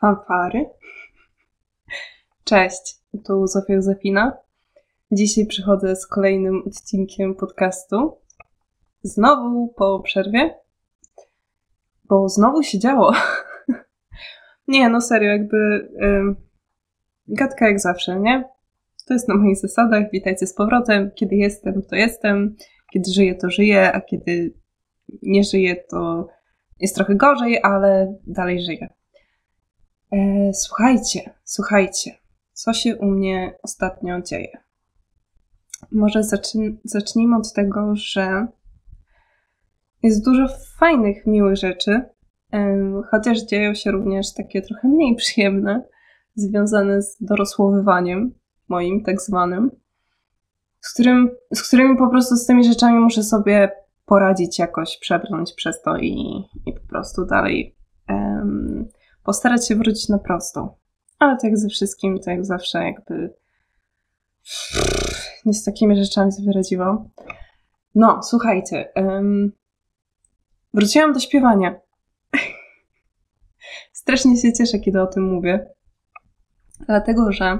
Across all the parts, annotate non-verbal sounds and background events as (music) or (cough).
fanfary. Cześć, tu Zofia Józefina. Dzisiaj przychodzę z kolejnym odcinkiem podcastu. Znowu po przerwie, bo znowu się działo. (laughs) nie, no serio, jakby yy, gadka jak zawsze, nie? To jest na moich zasadach. Witajcie z powrotem. Kiedy jestem, to jestem. Kiedy żyję, to żyję, a kiedy nie żyję, to jest trochę gorzej, ale dalej żyję. E, słuchajcie, słuchajcie, co się u mnie ostatnio dzieje. Może zacznijmy od tego, że jest dużo fajnych, miłych rzeczy, chociaż dzieją się również takie trochę mniej przyjemne, związane z dorosłowywaniem moim, tak zwanym, z, którym, z którymi po prostu z tymi rzeczami muszę sobie poradzić jakoś, przebrnąć przez to i, i po prostu dalej postarać się wrócić na prostą. Ale tak ze wszystkim, to jak zawsze jakby nie z takimi rzeczami sobie radziłam. No, słuchajcie. Um, wróciłam do śpiewania. (laughs) Strasznie się cieszę, kiedy o tym mówię. Dlatego, że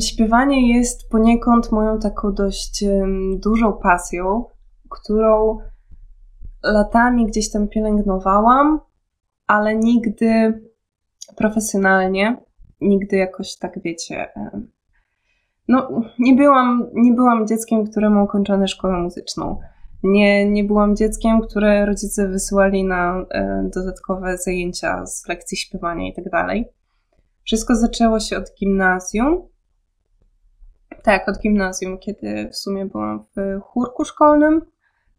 śpiewanie jest poniekąd moją taką dość um, dużą pasją, którą latami gdzieś tam pielęgnowałam, ale nigdy profesjonalnie, nigdy jakoś tak wiecie. No, nie byłam, nie byłam dzieckiem, które ma ukończone szkołę muzyczną. Nie, nie byłam dzieckiem, które rodzice wysyłali na e, dodatkowe zajęcia z lekcji śpiewania i tak dalej. Wszystko zaczęło się od gimnazjum. Tak, od gimnazjum, kiedy w sumie byłam w chórku szkolnym.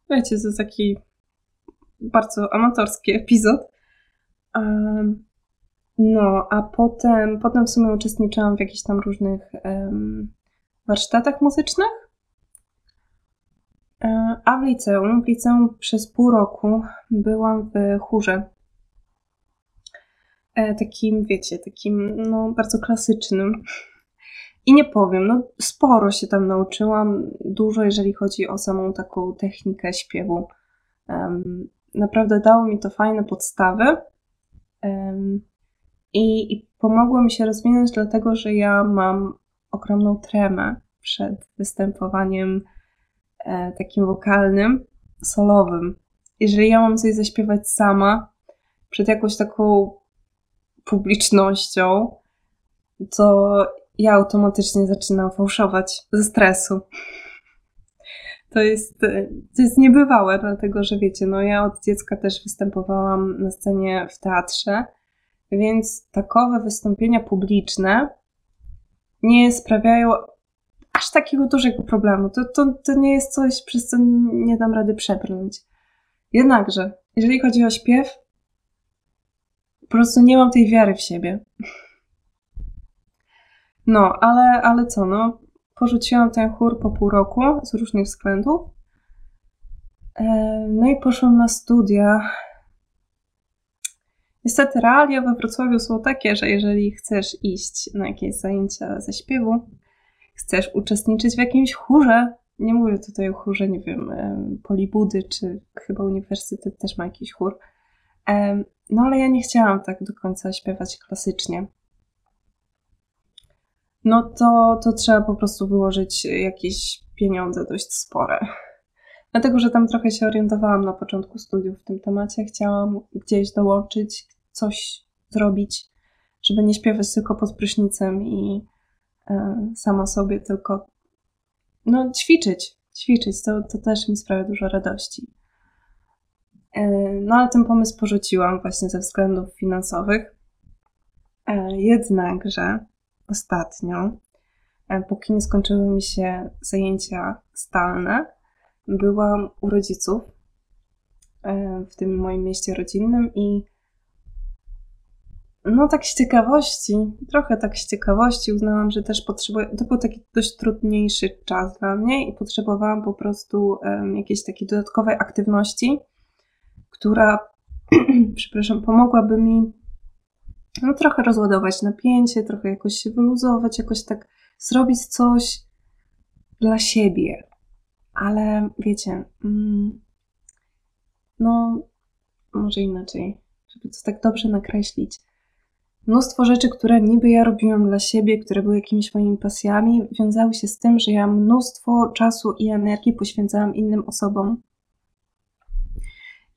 Wiecie, to taki bardzo amatorski epizod. No, a potem, potem w sumie uczestniczyłam w jakichś tam różnych warsztatach muzycznych. E, a w liceum, w liceum przez pół roku byłam w chórze. E, takim, wiecie, takim, no, bardzo klasycznym. I nie powiem, no, sporo się tam nauczyłam, dużo, jeżeli chodzi o samą taką technikę śpiewu. Naprawdę dało mi to fajne podstawy. I, I pomogło mi się rozwinąć, dlatego że ja mam ogromną tremę przed występowaniem e, takim wokalnym, solowym. Jeżeli ja mam coś zaśpiewać sama, przed jakąś taką publicznością, to ja automatycznie zaczynam fałszować ze stresu. To jest, to jest niebywałe, dlatego że wiecie, no ja od dziecka też występowałam na scenie w teatrze więc takowe wystąpienia publiczne nie sprawiają aż takiego dużego problemu. To, to, to nie jest coś, przez co nie dam rady przebrnąć. Jednakże, jeżeli chodzi o śpiew, po prostu nie mam tej wiary w siebie. No, ale, ale co, no, porzuciłam ten chór po pół roku z różnych względów. E, no i poszłam na studia Niestety realia we Wrocławiu są takie, że jeżeli chcesz iść na jakieś zajęcia ze śpiewu, chcesz uczestniczyć w jakimś chórze, nie mówię tutaj o chórze, nie wiem, Polibudy, czy chyba uniwersytet też ma jakiś chór, no ale ja nie chciałam tak do końca śpiewać klasycznie. No to, to trzeba po prostu wyłożyć jakieś pieniądze dość spore. Dlatego, że tam trochę się orientowałam na początku studiów w tym temacie, chciałam gdzieś dołączyć, coś zrobić, żeby nie śpiewać tylko pod prysznicem i e, sama sobie tylko no, ćwiczyć, ćwiczyć, to, to też mi sprawia dużo radości. E, no ale ten pomysł porzuciłam właśnie ze względów finansowych. E, jednakże ostatnio, e, póki nie skończyły mi się zajęcia stalne, byłam u rodziców e, w tym moim mieście rodzinnym i no tak z ciekawości, trochę tak z ciekawości uznałam, że też potrzebuję, to był taki dość trudniejszy czas dla mnie i potrzebowałam po prostu um, jakiejś takiej dodatkowej aktywności, która, (clears throat) przepraszam, pomogłaby mi no, trochę rozładować napięcie, trochę jakoś się wyluzować, jakoś tak zrobić coś dla siebie. Ale wiecie, mm, no może inaczej. żeby to tak dobrze nakreślić. Mnóstwo rzeczy, które niby ja robiłam dla siebie, które były jakimiś moimi pasjami, wiązały się z tym, że ja mnóstwo czasu i energii poświęcałam innym osobom.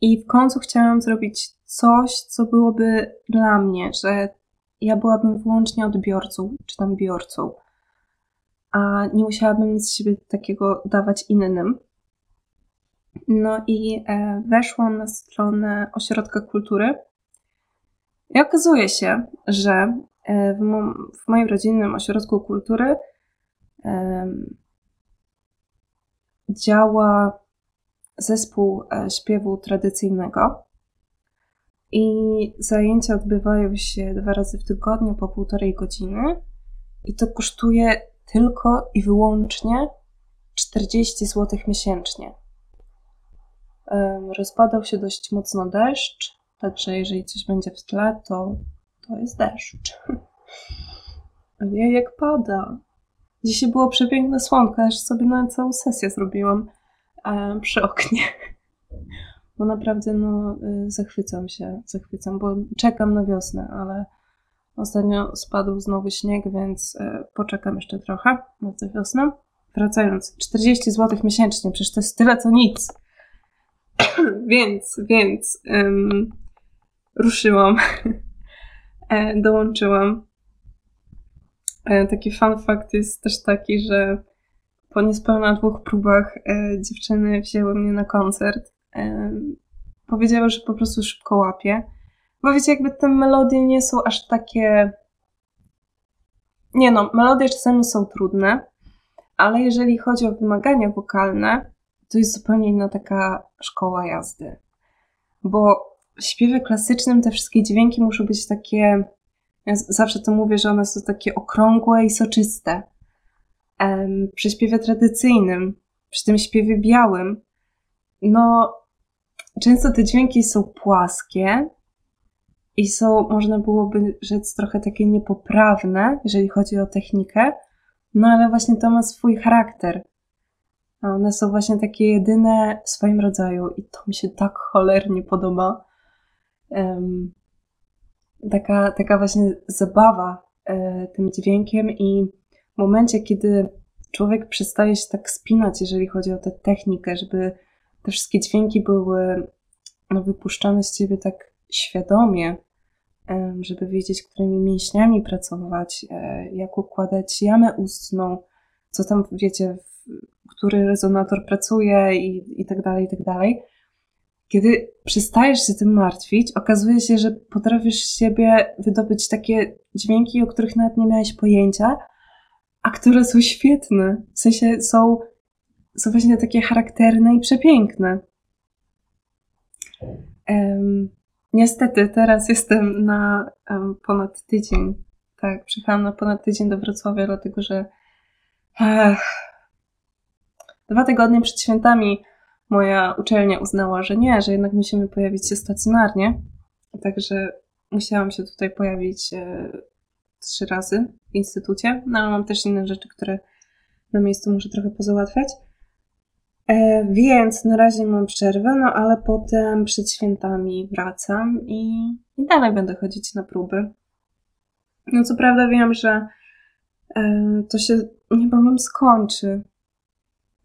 I w końcu chciałam zrobić coś, co byłoby dla mnie, że ja byłabym wyłącznie odbiorcą, czy tam biorcą, a nie musiałabym nic z siebie takiego dawać innym. No i e, weszłam na stronę Ośrodka Kultury i okazuje się, że e, w, mo w moim rodzinnym Ośrodku Kultury e, działa zespół e, śpiewu tradycyjnego. I zajęcia odbywają się dwa razy w tygodniu po półtorej godziny. I to kosztuje tylko i wyłącznie 40 zł miesięcznie. Rozpadał się dość mocno deszcz, także jeżeli coś będzie w tle, to to jest deszcz. (laughs) Ojej, jak pada. Dzisiaj było przepiękne słonko, aż sobie nawet całą sesję zrobiłam przy oknie. Bo naprawdę no, y, zachwycam się, zachwycam, bo czekam na wiosnę, ale ostatnio spadł znowu śnieg, więc e, poczekam jeszcze trochę na tę wiosnę. Wracając, 40 zł miesięcznie, przecież to jest tyle co nic. (coughs) więc, więc um, ruszyłam, (laughs) e, dołączyłam. E, taki fun fact jest też taki, że po niespełna dwóch próbach e, dziewczyny wzięły mnie na koncert. E, powiedziały, że po prostu szybko łapie. Bo wiecie, jakby te melodie nie są aż takie. Nie no, melodie czasami są trudne, ale jeżeli chodzi o wymagania wokalne, to jest zupełnie inna taka szkoła jazdy. Bo w śpiewie klasycznym te wszystkie dźwięki muszą być takie. Ja zawsze to mówię, że one są takie okrągłe i soczyste przy śpiewie tradycyjnym, przy tym śpiewie białym, no często te dźwięki są płaskie i są, można byłoby rzec, trochę takie niepoprawne, jeżeli chodzi o technikę, no ale właśnie to ma swój charakter. A one są właśnie takie jedyne w swoim rodzaju i to mi się tak cholernie podoba. Um, taka, taka właśnie zabawa e, tym dźwiękiem i momencie, kiedy człowiek przestaje się tak spinać, jeżeli chodzi o tę technikę, żeby te wszystkie dźwięki były no, wypuszczane z ciebie tak świadomie, żeby wiedzieć, którymi mięśniami pracować, e, jak układać jamę ustną, co tam, wiecie, który rezonator pracuje i, i tak dalej, i tak dalej. Kiedy przestajesz się tym martwić, okazuje się, że potrafisz z siebie wydobyć takie dźwięki, o których nawet nie miałeś pojęcia, a które są świetne. W sensie są, są właśnie takie charakterne i przepiękne. Um, niestety teraz jestem na um, ponad tydzień. Tak, przyjechałam na ponad tydzień do Wrocławia, dlatego że ach, dwa tygodnie przed świętami moja uczelnia uznała, że nie, że jednak musimy pojawić się stacjonarnie. Także musiałam się tutaj pojawić e, trzy razy w instytucie, no ale mam też inne rzeczy, które na miejscu muszę trochę pozałatwiać. E, więc na razie mam przerwę, no ale potem przed świętami wracam i, i dalej będę chodzić na próby. No co prawda wiem, że e, to się niebawem skończy,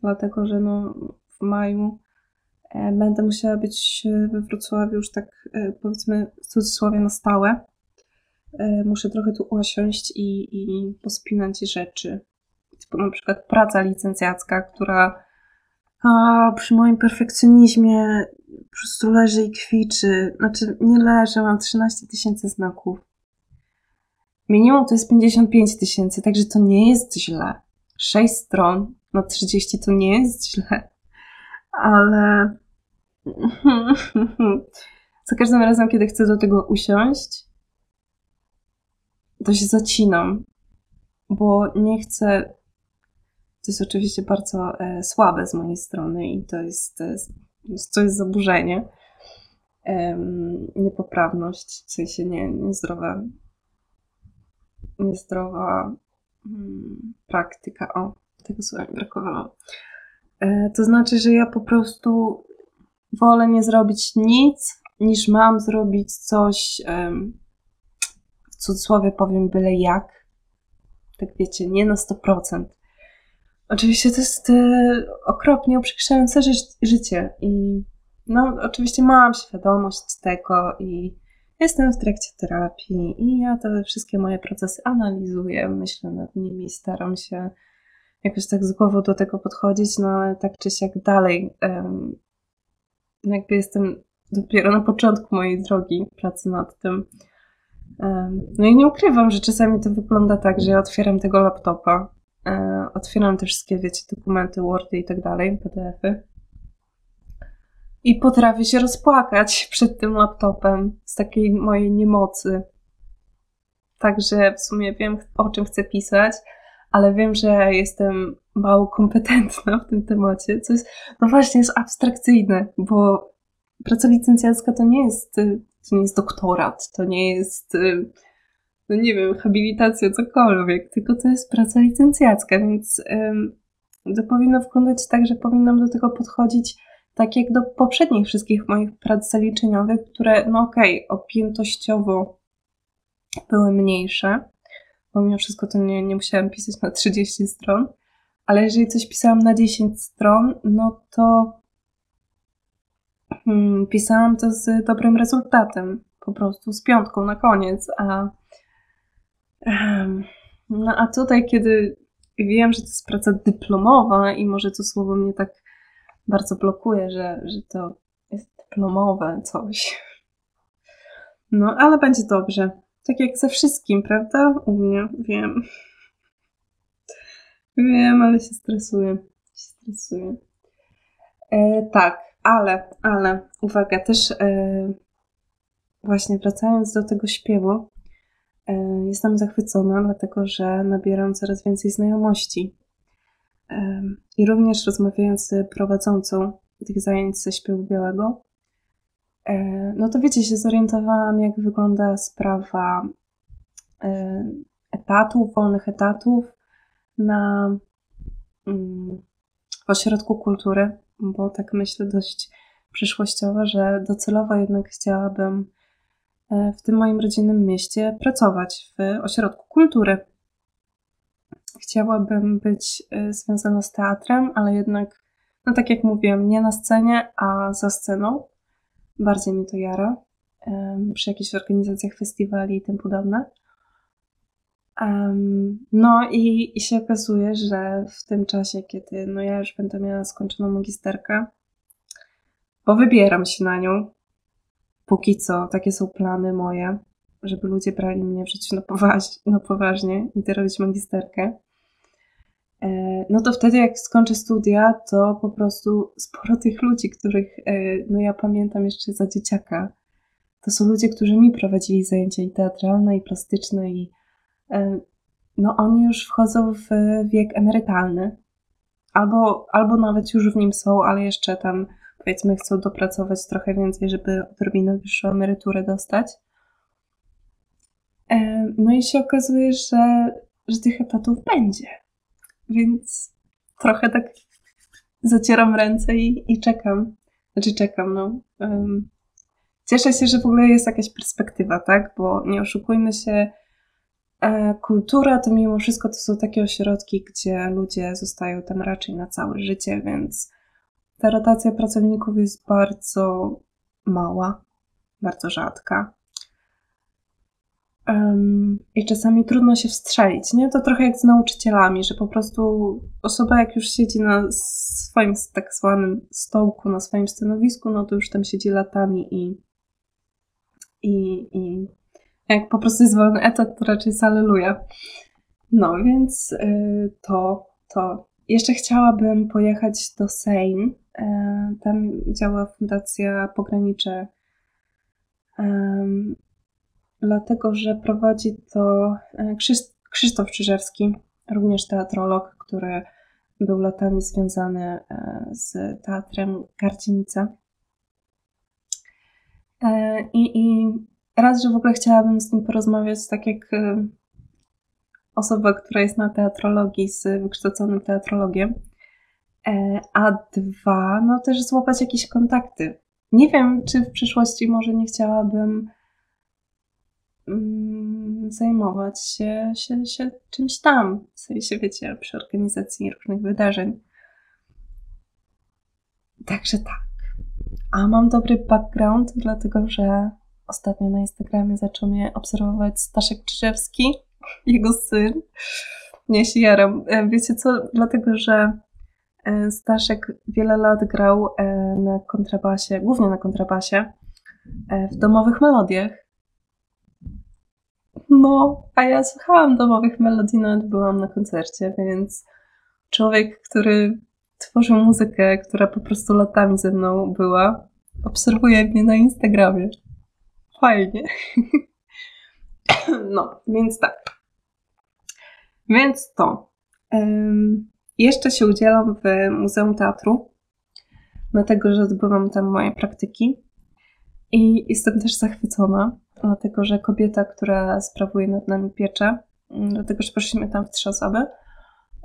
dlatego że no w maju e, będę musiała być we Wrocławiu już tak e, powiedzmy w cudzysłowie na stałe. E, muszę trochę tu usiąść i, i pospinać rzeczy. Typu na przykład praca licencjacka, która a, przy moim perfekcjonizmie po prostu leży i kwiczy. Znaczy, nie leży, mam 13 tysięcy znaków. Minimum to jest 55 tysięcy, także to nie jest źle. 6 stron na 30 to nie jest źle. Ale (laughs) za każdym razem, kiedy chcę do tego usiąść, to się zacinam, bo nie chcę. To jest oczywiście bardzo e, słabe z mojej strony i to jest, jest, to jest zaburzenie. E, niepoprawność, w sensie nie, niezdrowa, niezdrowa hmm, praktyka. O, tego słowa mi brakowało. E, to znaczy, że ja po prostu wolę nie zrobić nic, niż mam zrobić coś, cudzysłowie powiem byle jak, tak wiecie, nie na 100%. Oczywiście to jest e, okropnie uprzykrzające ży życie i no oczywiście mam świadomość tego i jestem w trakcie terapii i ja te wszystkie moje procesy analizuję, myślę nad nimi, staram się jakoś tak z głową do tego podchodzić, no ale tak czy siak dalej um, jakby jestem dopiero na początku mojej drogi pracy nad tym. No i nie ukrywam, że czasami to wygląda tak, że ja otwieram tego laptopa, um, otwieram te wszystkie, wiecie, dokumenty, Wordy i tak dalej, PDF-y i potrafię się rozpłakać (laughs) przed tym laptopem z takiej mojej niemocy. Także w sumie wiem, o czym chcę pisać, ale wiem, że jestem mało kompetentna w tym temacie, co jest, no właśnie, jest abstrakcyjne, bo praca licencjacka to nie jest, to nie jest doktorat, to nie jest, no nie wiem, habilitacja, cokolwiek, tylko to jest praca licencjacka, więc to powinno wyglądać tak, że powinnam do tego podchodzić tak jak do poprzednich wszystkich moich prac zaliczeniowych, które, no okej, okay, objętościowo były mniejsze, bo mimo wszystko to nie, nie musiałam pisać na 30 stron, ale jeżeli coś pisałam na 10 stron, no to pisałam to z dobrym rezultatem, po prostu z piątką na koniec, a no a tutaj, kiedy wiem, że to jest praca dyplomowa i może to słowo mnie tak bardzo blokuje, że, że to jest dyplomowe coś. No, ale będzie dobrze. Tak jak ze wszystkim, prawda? U mnie, wiem. Wiem, ale się stresuję. Się stresuję. E, tak, ale, ale, uwaga, też e, właśnie wracając do tego śpiewu, e, jestem zachwycona, dlatego że nabieram coraz więcej znajomości. E, I również rozmawiając z prowadzącą tych zajęć ze śpiewu białego, no to wiecie, się zorientowałam, jak wygląda sprawa etatów, wolnych etatów na mm, w ośrodku kultury, bo tak myślę dość przyszłościowo, że docelowo jednak chciałabym w tym moim rodzinnym mieście pracować w ośrodku kultury. Chciałabym być y, związana z teatrem, ale jednak, no tak jak mówiłam, nie na scenie, a za sceną. Bardziej mi to jara. Przy jakichś organizacjach festiwali i tym podobne. Um, no i, i się okazuje, że w tym czasie, kiedy no ja już będę miała skończoną magisterkę, bo wybieram się na nią, póki co, takie są plany moje, żeby ludzie brali mnie w życiu na, poważ, na poważnie i robić magisterkę. E, no to wtedy jak skończę studia, to po prostu sporo tych ludzi, których e, no ja pamiętam jeszcze za dzieciaka, to są ludzie, którzy mi prowadzili zajęcia i teatralne, i plastyczne, i no oni już wchodzą w wiek emerytalny, albo, albo nawet już w nim są, ale jeszcze tam powiedzmy chcą dopracować trochę więcej, żeby odrobinę wyższą emeryturę dostać. No i się okazuje, że, że tych etatów będzie więc trochę tak zacieram ręce i, i czekam. Znaczy czekam, no. Cieszę się, że w ogóle jest jakaś perspektywa, tak? Bo nie oszukujmy się, e, kultura to mimo wszystko to są takie ośrodki, gdzie ludzie zostają tam raczej na całe życie, więc ta rotacja pracowników jest bardzo mała, bardzo rzadka. Um, I czasami trudno się wstrzelić, nie? To trochę jak z nauczycielami, że po prostu osoba jak już siedzi na swoim tak zwanym stołku, na swoim stanowisku, no to już tam siedzi latami i, i, i jak po prostu jest wolny etat, to raczej saleluja. No więc y, to, to. Jeszcze chciałabym pojechać do Sejm. Y, tam działa Fundacja Pogranicze dlatego że prowadzi to e, Krzysztof Czyżewski, również teatrolog, który był latami związany e, z teatrem Karcienica. E, I, I raz, że w ogóle chciałabym z nim porozmawiać, tak jak osoba, która jest na teatrologii z wykształconym teatrologiem, a dwa, no też złapać jakieś kontakty nie wiem, czy w przyszłości może nie chciałabym mm, zajmować się, się, się czymś tam, w sensie, wiecie, przy organizacji różnych wydarzeń. Także tak. A mam dobry background, dlatego że ostatnio na Instagramie zaczął mnie obserwować Staszek Czyżewski, (laughs) jego syn. Nie się jaram. E, wiecie co? Dlatego, że e, Staszek wiele lat grał e, na kontrabasie, głównie na kontrabasie, w domowych melodiach. No, a ja słuchałam domowych melodii, nawet byłam na koncercie, więc człowiek, który tworzył muzykę, która po prostu latami ze mną była, obserwuje mnie na Instagramie. Fajnie. No, więc tak. Więc to. Um, jeszcze się udzielam w Muzeum Teatru, dlatego że odbywam tam moje praktyki. I jestem też zachwycona, dlatego że kobieta, która sprawuje nad nami pieczę, dlatego że poszliśmy tam w trzy osoby,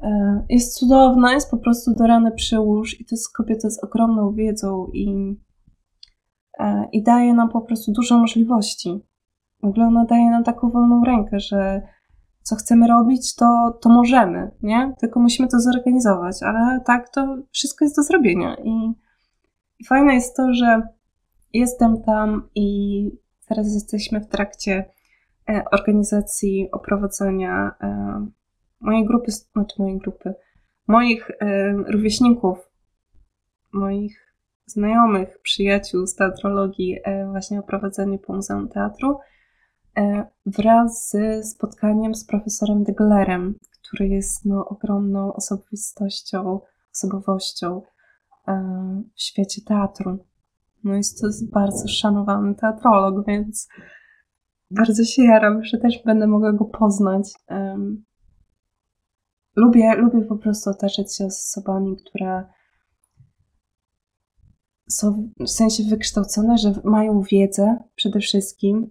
e, jest cudowna, jest po prostu do rany przyłóż i to jest kobieta z ogromną wiedzą i, i daje nam po prostu dużo możliwości. W ogóle ona daje nam taką wolną rękę, że co chcemy robić, to, to możemy, nie? Tylko musimy to zorganizować, ale tak, to wszystko jest do zrobienia. I, i fajne jest to, że jestem tam i teraz jesteśmy w trakcie e, organizacji oprowadzenia e, mojej grupy, znaczy mojej grupy, moich e, rówieśników, moich znajomych, przyjaciół z teatrologii, właśnie oprowadzenie po Muzeum Teatru. E, wraz z spotkaniem z profesorem Deglerem, który jest no, ogromną osobistością, osobowością e, w świecie teatru. No jest to bardzo szanowany teatrolog, więc bardzo się jaram, że też będę mogła go poznać. Lubię, lubię po prostu otaczać się osobami, które są w sensie wykształcone, że mają wiedzę przede wszystkim,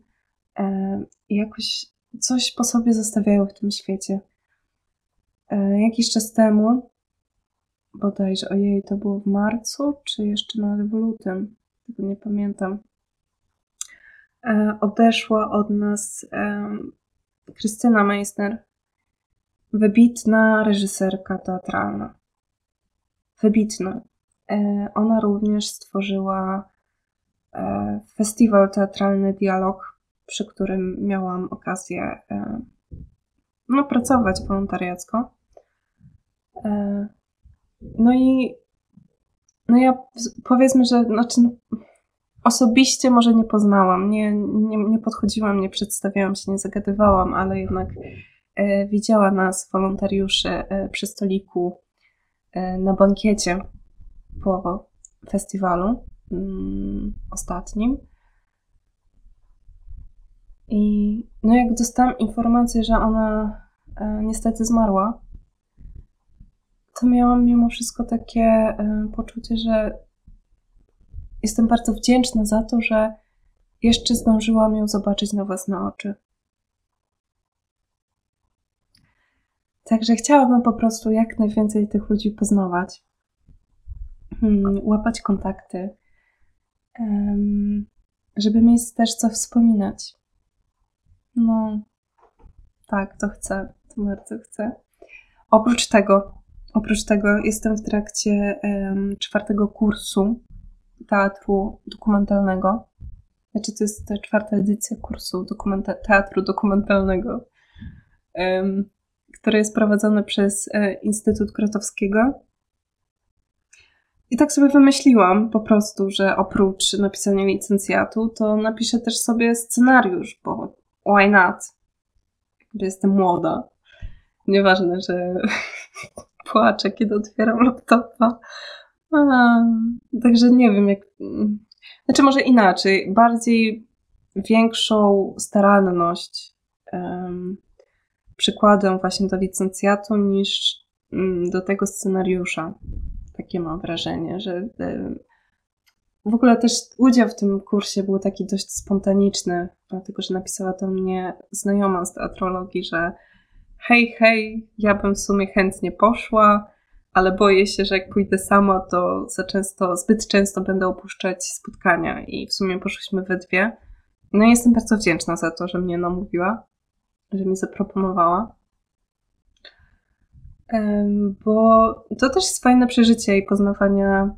jakoś coś po sobie zostawiają w tym świecie. E, jakiś czas temu, bodajże, ojej, to było w marcu, czy jeszcze nawet w lutym, tego nie pamiętam, e, odeszła od nas Krystyna Meissner, wybitna reżyserka teatralna. Wybitna. E, ona również stworzyła festiwal teatralny Dialog przy którym miałam okazję e, no, pracować wolontariacko. E, no i no ja powiedzmy, że znaczy, no, osobiście może nie poznałam, nie, nie, nie podchodziłam, nie przedstawiałam się, nie zagadywałam, ale jednak e, widziała nas wolontariuszy e, przy stoliku e, na bankiecie po festiwalu mm, ostatnim. I no jak dostałam informację, że ona e, niestety zmarła, to miałam mimo wszystko takie e, poczucie, że jestem bardzo wdzięczna za to, że jeszcze zdążyłam ją zobaczyć na własne oczy. Także chciałabym po prostu jak najwięcej tych ludzi poznawać, hmm, łapać kontakty, żeby mieć też co wspominać. No, tak, to chcę, to bardzo chcę. Oprócz tego, oprócz tego jestem w trakcie czwartego kursu teatru dokumentalnego. Znaczy, to jest ta czwarta edycja kursu dokumenta teatru dokumentalnego, um, który jest prowadzony przez e, Instytut Krotowskiego. I tak sobie wymyśliłam po prostu, że oprócz napisania licencjatu, to napiszę też sobie scenariusz, bo why not? Jestem młoda. Nieważne, że (laughs) płaczę, kiedy otwieram laptopa. A, także nie wiem, jak. Znaczy, może inaczej. Bardziej większą staranność um, przykładem właśnie do licencjatu niż um, do tego scenariusza. Takie mam wrażenie, że um, w ogóle też udział w tym kursie był taki dość spontaniczny, dlatego że napisała do mnie znajoma z teatrologii, że hej, hej, ja bym w sumie chętnie poszła, ale boję się, że jak pójdę sama, to za często, zbyt często będę opuszczać spotkania i w sumie poszliśmy we dwie. No i jestem bardzo wdzięczna za to, że mnie namówiła, że mi zaproponowała. Bo to też jest fajne przeżycie i poznawanie,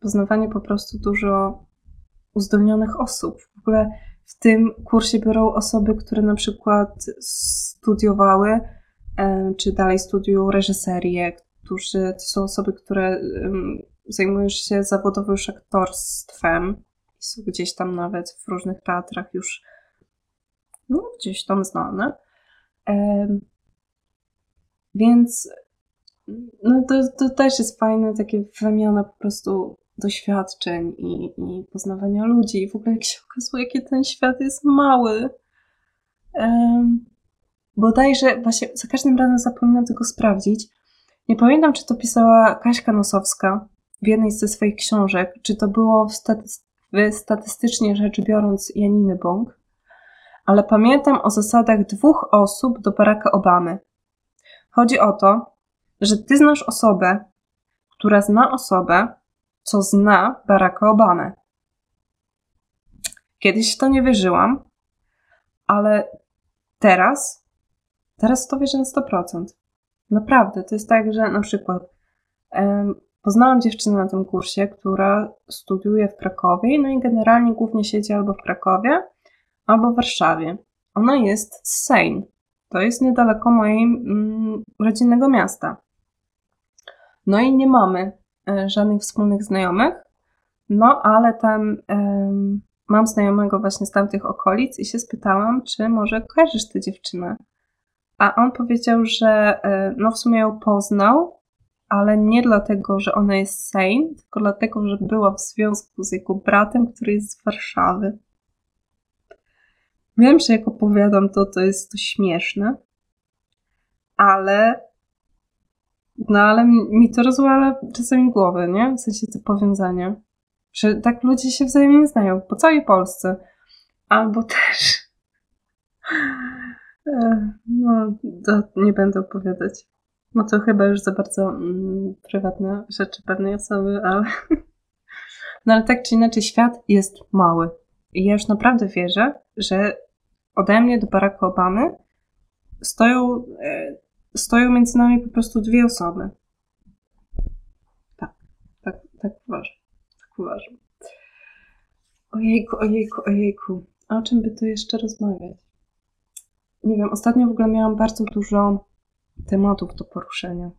poznawanie po prostu dużo uzdolnionych osób. W ogóle w tym kursie biorą osoby, które na przykład studiowały, czy dalej studiują reżyserię, którzy to są osoby, które zajmują się zawodowo już aktorstwem i są gdzieś tam nawet w różnych teatrach już no, gdzieś tam znane. Więc no to, to też jest fajne, takie wymiana po prostu doświadczeń i, i poznawania ludzi. I w ogóle jak się okazuje, jaki ten świat jest mały. Um, bodajże, właśnie za każdym razem zapominam tego sprawdzić. Nie pamiętam, czy to pisała Kaśka Nosowska w jednej ze swoich książek, czy to było w, staty- w statystycznie rzecz biorąc Janiny Bąk, ale pamiętam o zasadach dwóch osób do Baracka Obamy. Chodzi o to, że ty znasz osobę, która zna osobę, co zna Baracka Obamę. Kiedyś w to nie wierzyłam, ale teraz, teraz to wierzę na 100%. Naprawdę, to jest tak, że na przykład um, poznałam dziewczynę na tym kursie, która studiuje w Krakowie, no i generalnie głównie siedzi albo w Krakowie, albo w Warszawie. Ona jest z Sejn. To jest niedaleko mojej mm, rodzinnego miasta. No i nie mamy e, żadnych wspólnych znajomych, no ale tam mam znajomego właśnie z tamtych okolic i się spytałam, czy może kojarzysz tę dziewczynę. A on powiedział, że e, no w sumie ją poznał, ale nie dlatego, że ona jest sane, tylko dlatego, że była w związku z jego bratem, który jest z Warszawy. Wiem, że jak opowiadam to, to jest to śmieszne, ale no ale mi to rozwala czasami głowę, nie? W sensie to powiązanie. Że tak ludzie się wzajemnie znają po całej Polsce. Albo też (laughs) no, to nie będę opowiadać. No to chyba już za bardzo mm, prywatne rzeczy pewnej osoby, ale. (laughs) No ale tak czy inaczej, świat jest mały. I ja już naprawdę wierzę, że ode mnie do Baracka Obamy stoją, e, stoją między nami po prostu dwie osoby. Tak, tak, tak uważam. Tak uważam. Ojejku, ojejku, ojejku. A o czym by tu jeszcze rozmawiać? nie wiem, ostatnio w ogóle miałam bardzo dużo tematów do poruszenia.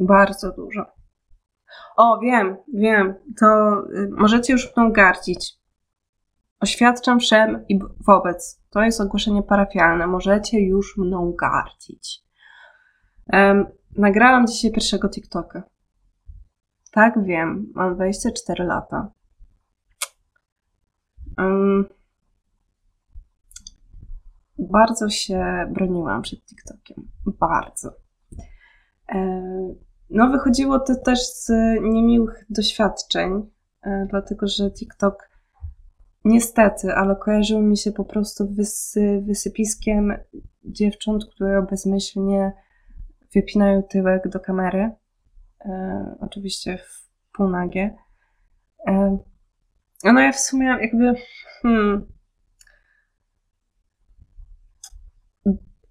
Bardzo dużo. O, wiem, wiem, to y, możecie już mną gardzić. Oświadczam wszem i wobec. To jest ogłoszenie parafialne. Możecie już mną gardzić. Um, nagrałam dzisiaj pierwszego TikToka. Tak, wiem, mam 24 lata. Um, bardzo się broniłam przed TikTokiem. Bardzo. E, no, wychodziło to też z niemiłych doświadczeń, e, dlatego że TikTok niestety, ale kojarzył mi się po prostu wysy, wysypiskiem dziewcząt, które bezmyślnie wypinają tyłek do kamery. E, oczywiście w półnagie. E, no ja w sumie jakby hmm,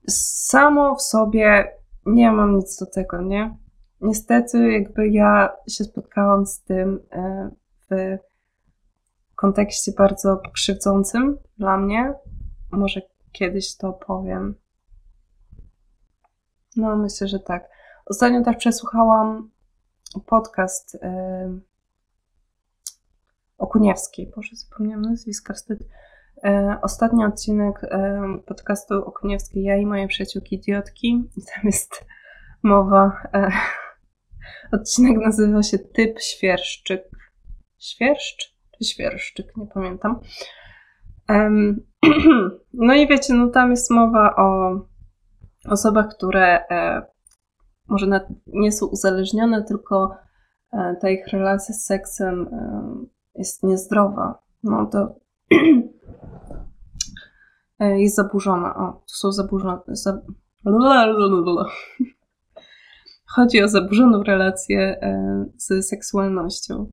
samo w sobie nie mam nic do tego, nie? Niestety, jakby ja się spotkałam z tym e, w kontekście bardzo krzywdzącym dla mnie. Może kiedyś to powiem. No, myślę, że tak. Ostatnio też przesłuchałam podcast yy, Okuniewskiej. Boże, zapomniałam nazwiska, wstyd. E, ostatni odcinek e, podcastu Okuniewskiej Ja i moje przyjaciółki idiotki. I tam jest mowa. E, (laughs) odcinek nazywa się Typ Świerszczyk. Świerszcz Świerszczyk? Nie pamiętam. (clears throat) No i wiecie, no tam jest mowa o osobach, które może nie są uzależnione, tylko ta ich relacja z seksem jest niezdrowa. No to (clears throat) E, jest zaburzona. O, to są zaburzone. Za... (clears throat) chodzi o zaburzoną relację z seksualnością.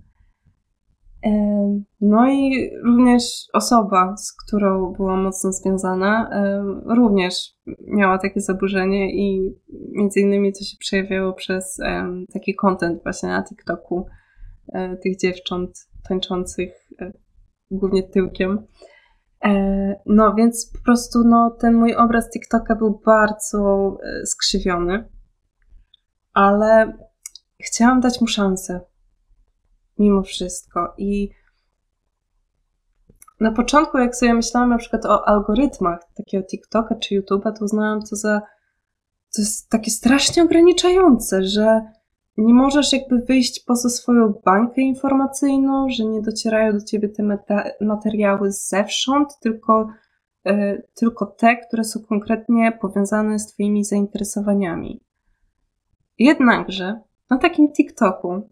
No i również osoba, z którą była mocno związana, również miała takie zaburzenie i między innymi to się przejawiało przez taki content właśnie na TikToku e, tych dziewcząt tańczących e, głównie tyłkiem. E, no więc po prostu no, ten mój obraz TikToka był bardzo skrzywiony, ale chciałam dać mu szansę mimo wszystko. I na początku, jak sobie myślałam na przykład o algorytmach takiego TikToka czy YouTube'a, to uznałam to za to jest takie strasznie ograniczające, że nie możesz jakby wyjść poza swoją bańkę informacyjną, że nie docierają do ciebie te materiały zewsząd, tylko, yy, tylko te, które są konkretnie powiązane z twoimi zainteresowaniami. Jednakże na takim TikToku,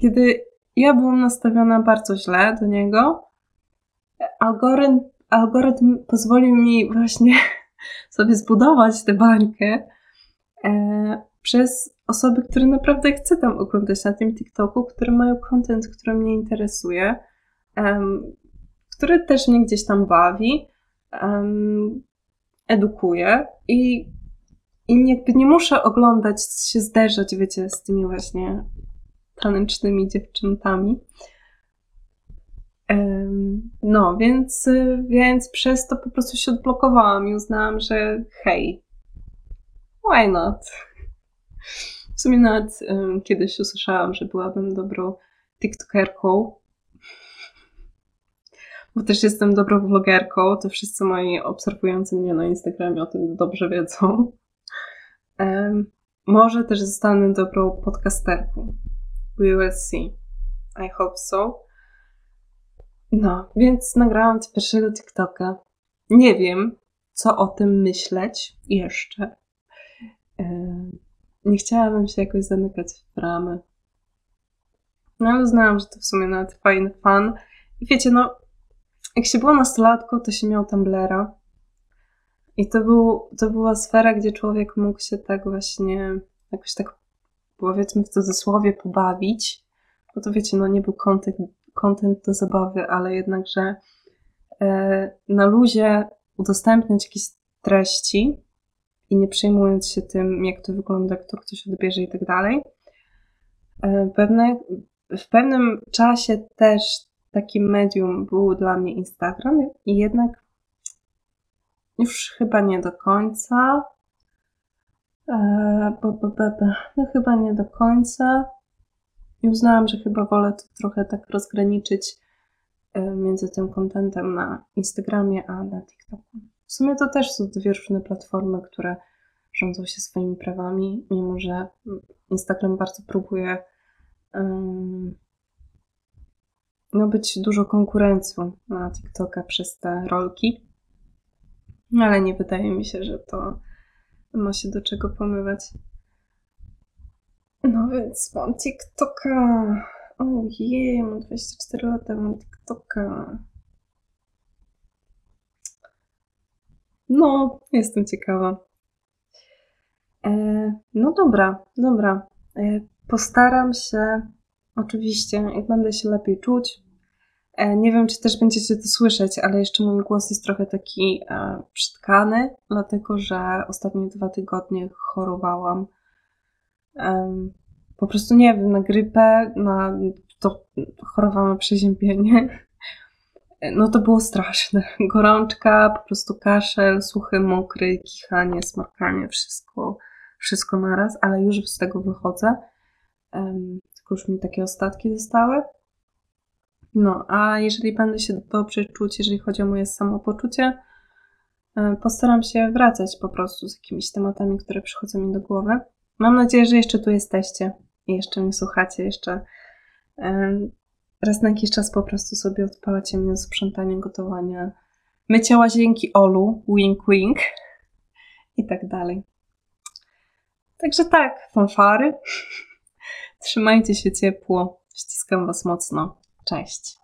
kiedy ja byłam nastawiona bardzo źle do niego. Algorytm, algorytm pozwolił mi właśnie (laughs) sobie zbudować tę bańkę e, przez osoby, które naprawdę chcę tam oglądać na tym TikToku, które mają content, który mnie interesuje, um, który też mnie gdzieś tam bawi, um, edukuje i, i nie muszę oglądać, się zderzać, wiecie, z tymi właśnie tanecznymi dziewczętami. No, więc, więc przez to po prostu się odblokowałam i uznałam, że hej, why not? W sumie nawet um, kiedyś usłyszałam, że byłabym dobrą TikTokerką, bo też jestem dobrą vlogerką, to wszyscy moi obserwujący mnie na Instagramie o tym dobrze wiedzą. Um, może też zostanę dobrą podcasterką. We will see. I hope so. No, więc nagrałam ci pierwszego TikToka. Nie wiem, co o tym myśleć jeszcze. Nie chciałabym się jakoś zamykać w ramy. No ale uznałam, że to w sumie nawet fajny fan. I wiecie, no, jak się było nastolatką, to się miał Tumblera. I to, był, to była sfera, gdzie człowiek mógł się tak właśnie jakoś tak powiedzmy w cudzysłowie pobawić, bo to wiecie, no nie był content, content do zabawy, ale jednakże e, na luzie udostępniać jakieś treści i nie przejmując się tym, jak to wygląda, kto ktoś odbierze i tak dalej. E, pewne, w pewnym czasie też takim medium był dla mnie Instagram i jednak już chyba nie do końca. Eee, no chyba nie do końca. I uznałam, że chyba wolę to trochę tak rozgraniczyć e, między tym kontentem na Instagramie a na TikToku. W sumie to też są dwie różne platformy, które rządzą się swoimi prawami, mimo że Instagram bardzo próbuje um, no być dużo konkurencją na TikToka przez te rolki. Ale nie wydaje mi się, że to ma się do czego pomywać. No więc mam TikToka. Ojej, mam 24 lata, mam TikToka. No, jestem ciekawa. E, no dobra, dobra. E, postaram się, oczywiście, jak będę się lepiej czuć, nie wiem, czy też będziecie to słyszeć, ale jeszcze mój głos jest trochę taki e, przytkany, dlatego że ostatnie dwa tygodnie chorowałam. E, po prostu nie wiem, na grypę, na to chorowałam na przeziębienie. E, no to było straszne. (laughs) Gorączka, po prostu kaszel, suchy, mokry, kichanie, smarkanie, wszystko, wszystko naraz, ale już z tego wychodzę. tylko już mi takie ostatki zostały. No, a jeżeli będę się dobrze czuć, jeżeli chodzi o moje samopoczucie, e, postaram się wracać po prostu z jakimiś tematami, które przychodzą mi do głowy. Mam nadzieję, że jeszcze tu jesteście i jeszcze mnie słuchacie, jeszcze e, raz na jakiś czas po prostu sobie odpalacie mnie do sprzątania, gotowania, mycia łazienki Olu, wink wink (laughs) i tak dalej. Także tak, fanfary. (laughs) Trzymajcie się ciepło. Ściskam Was mocno. Cześć.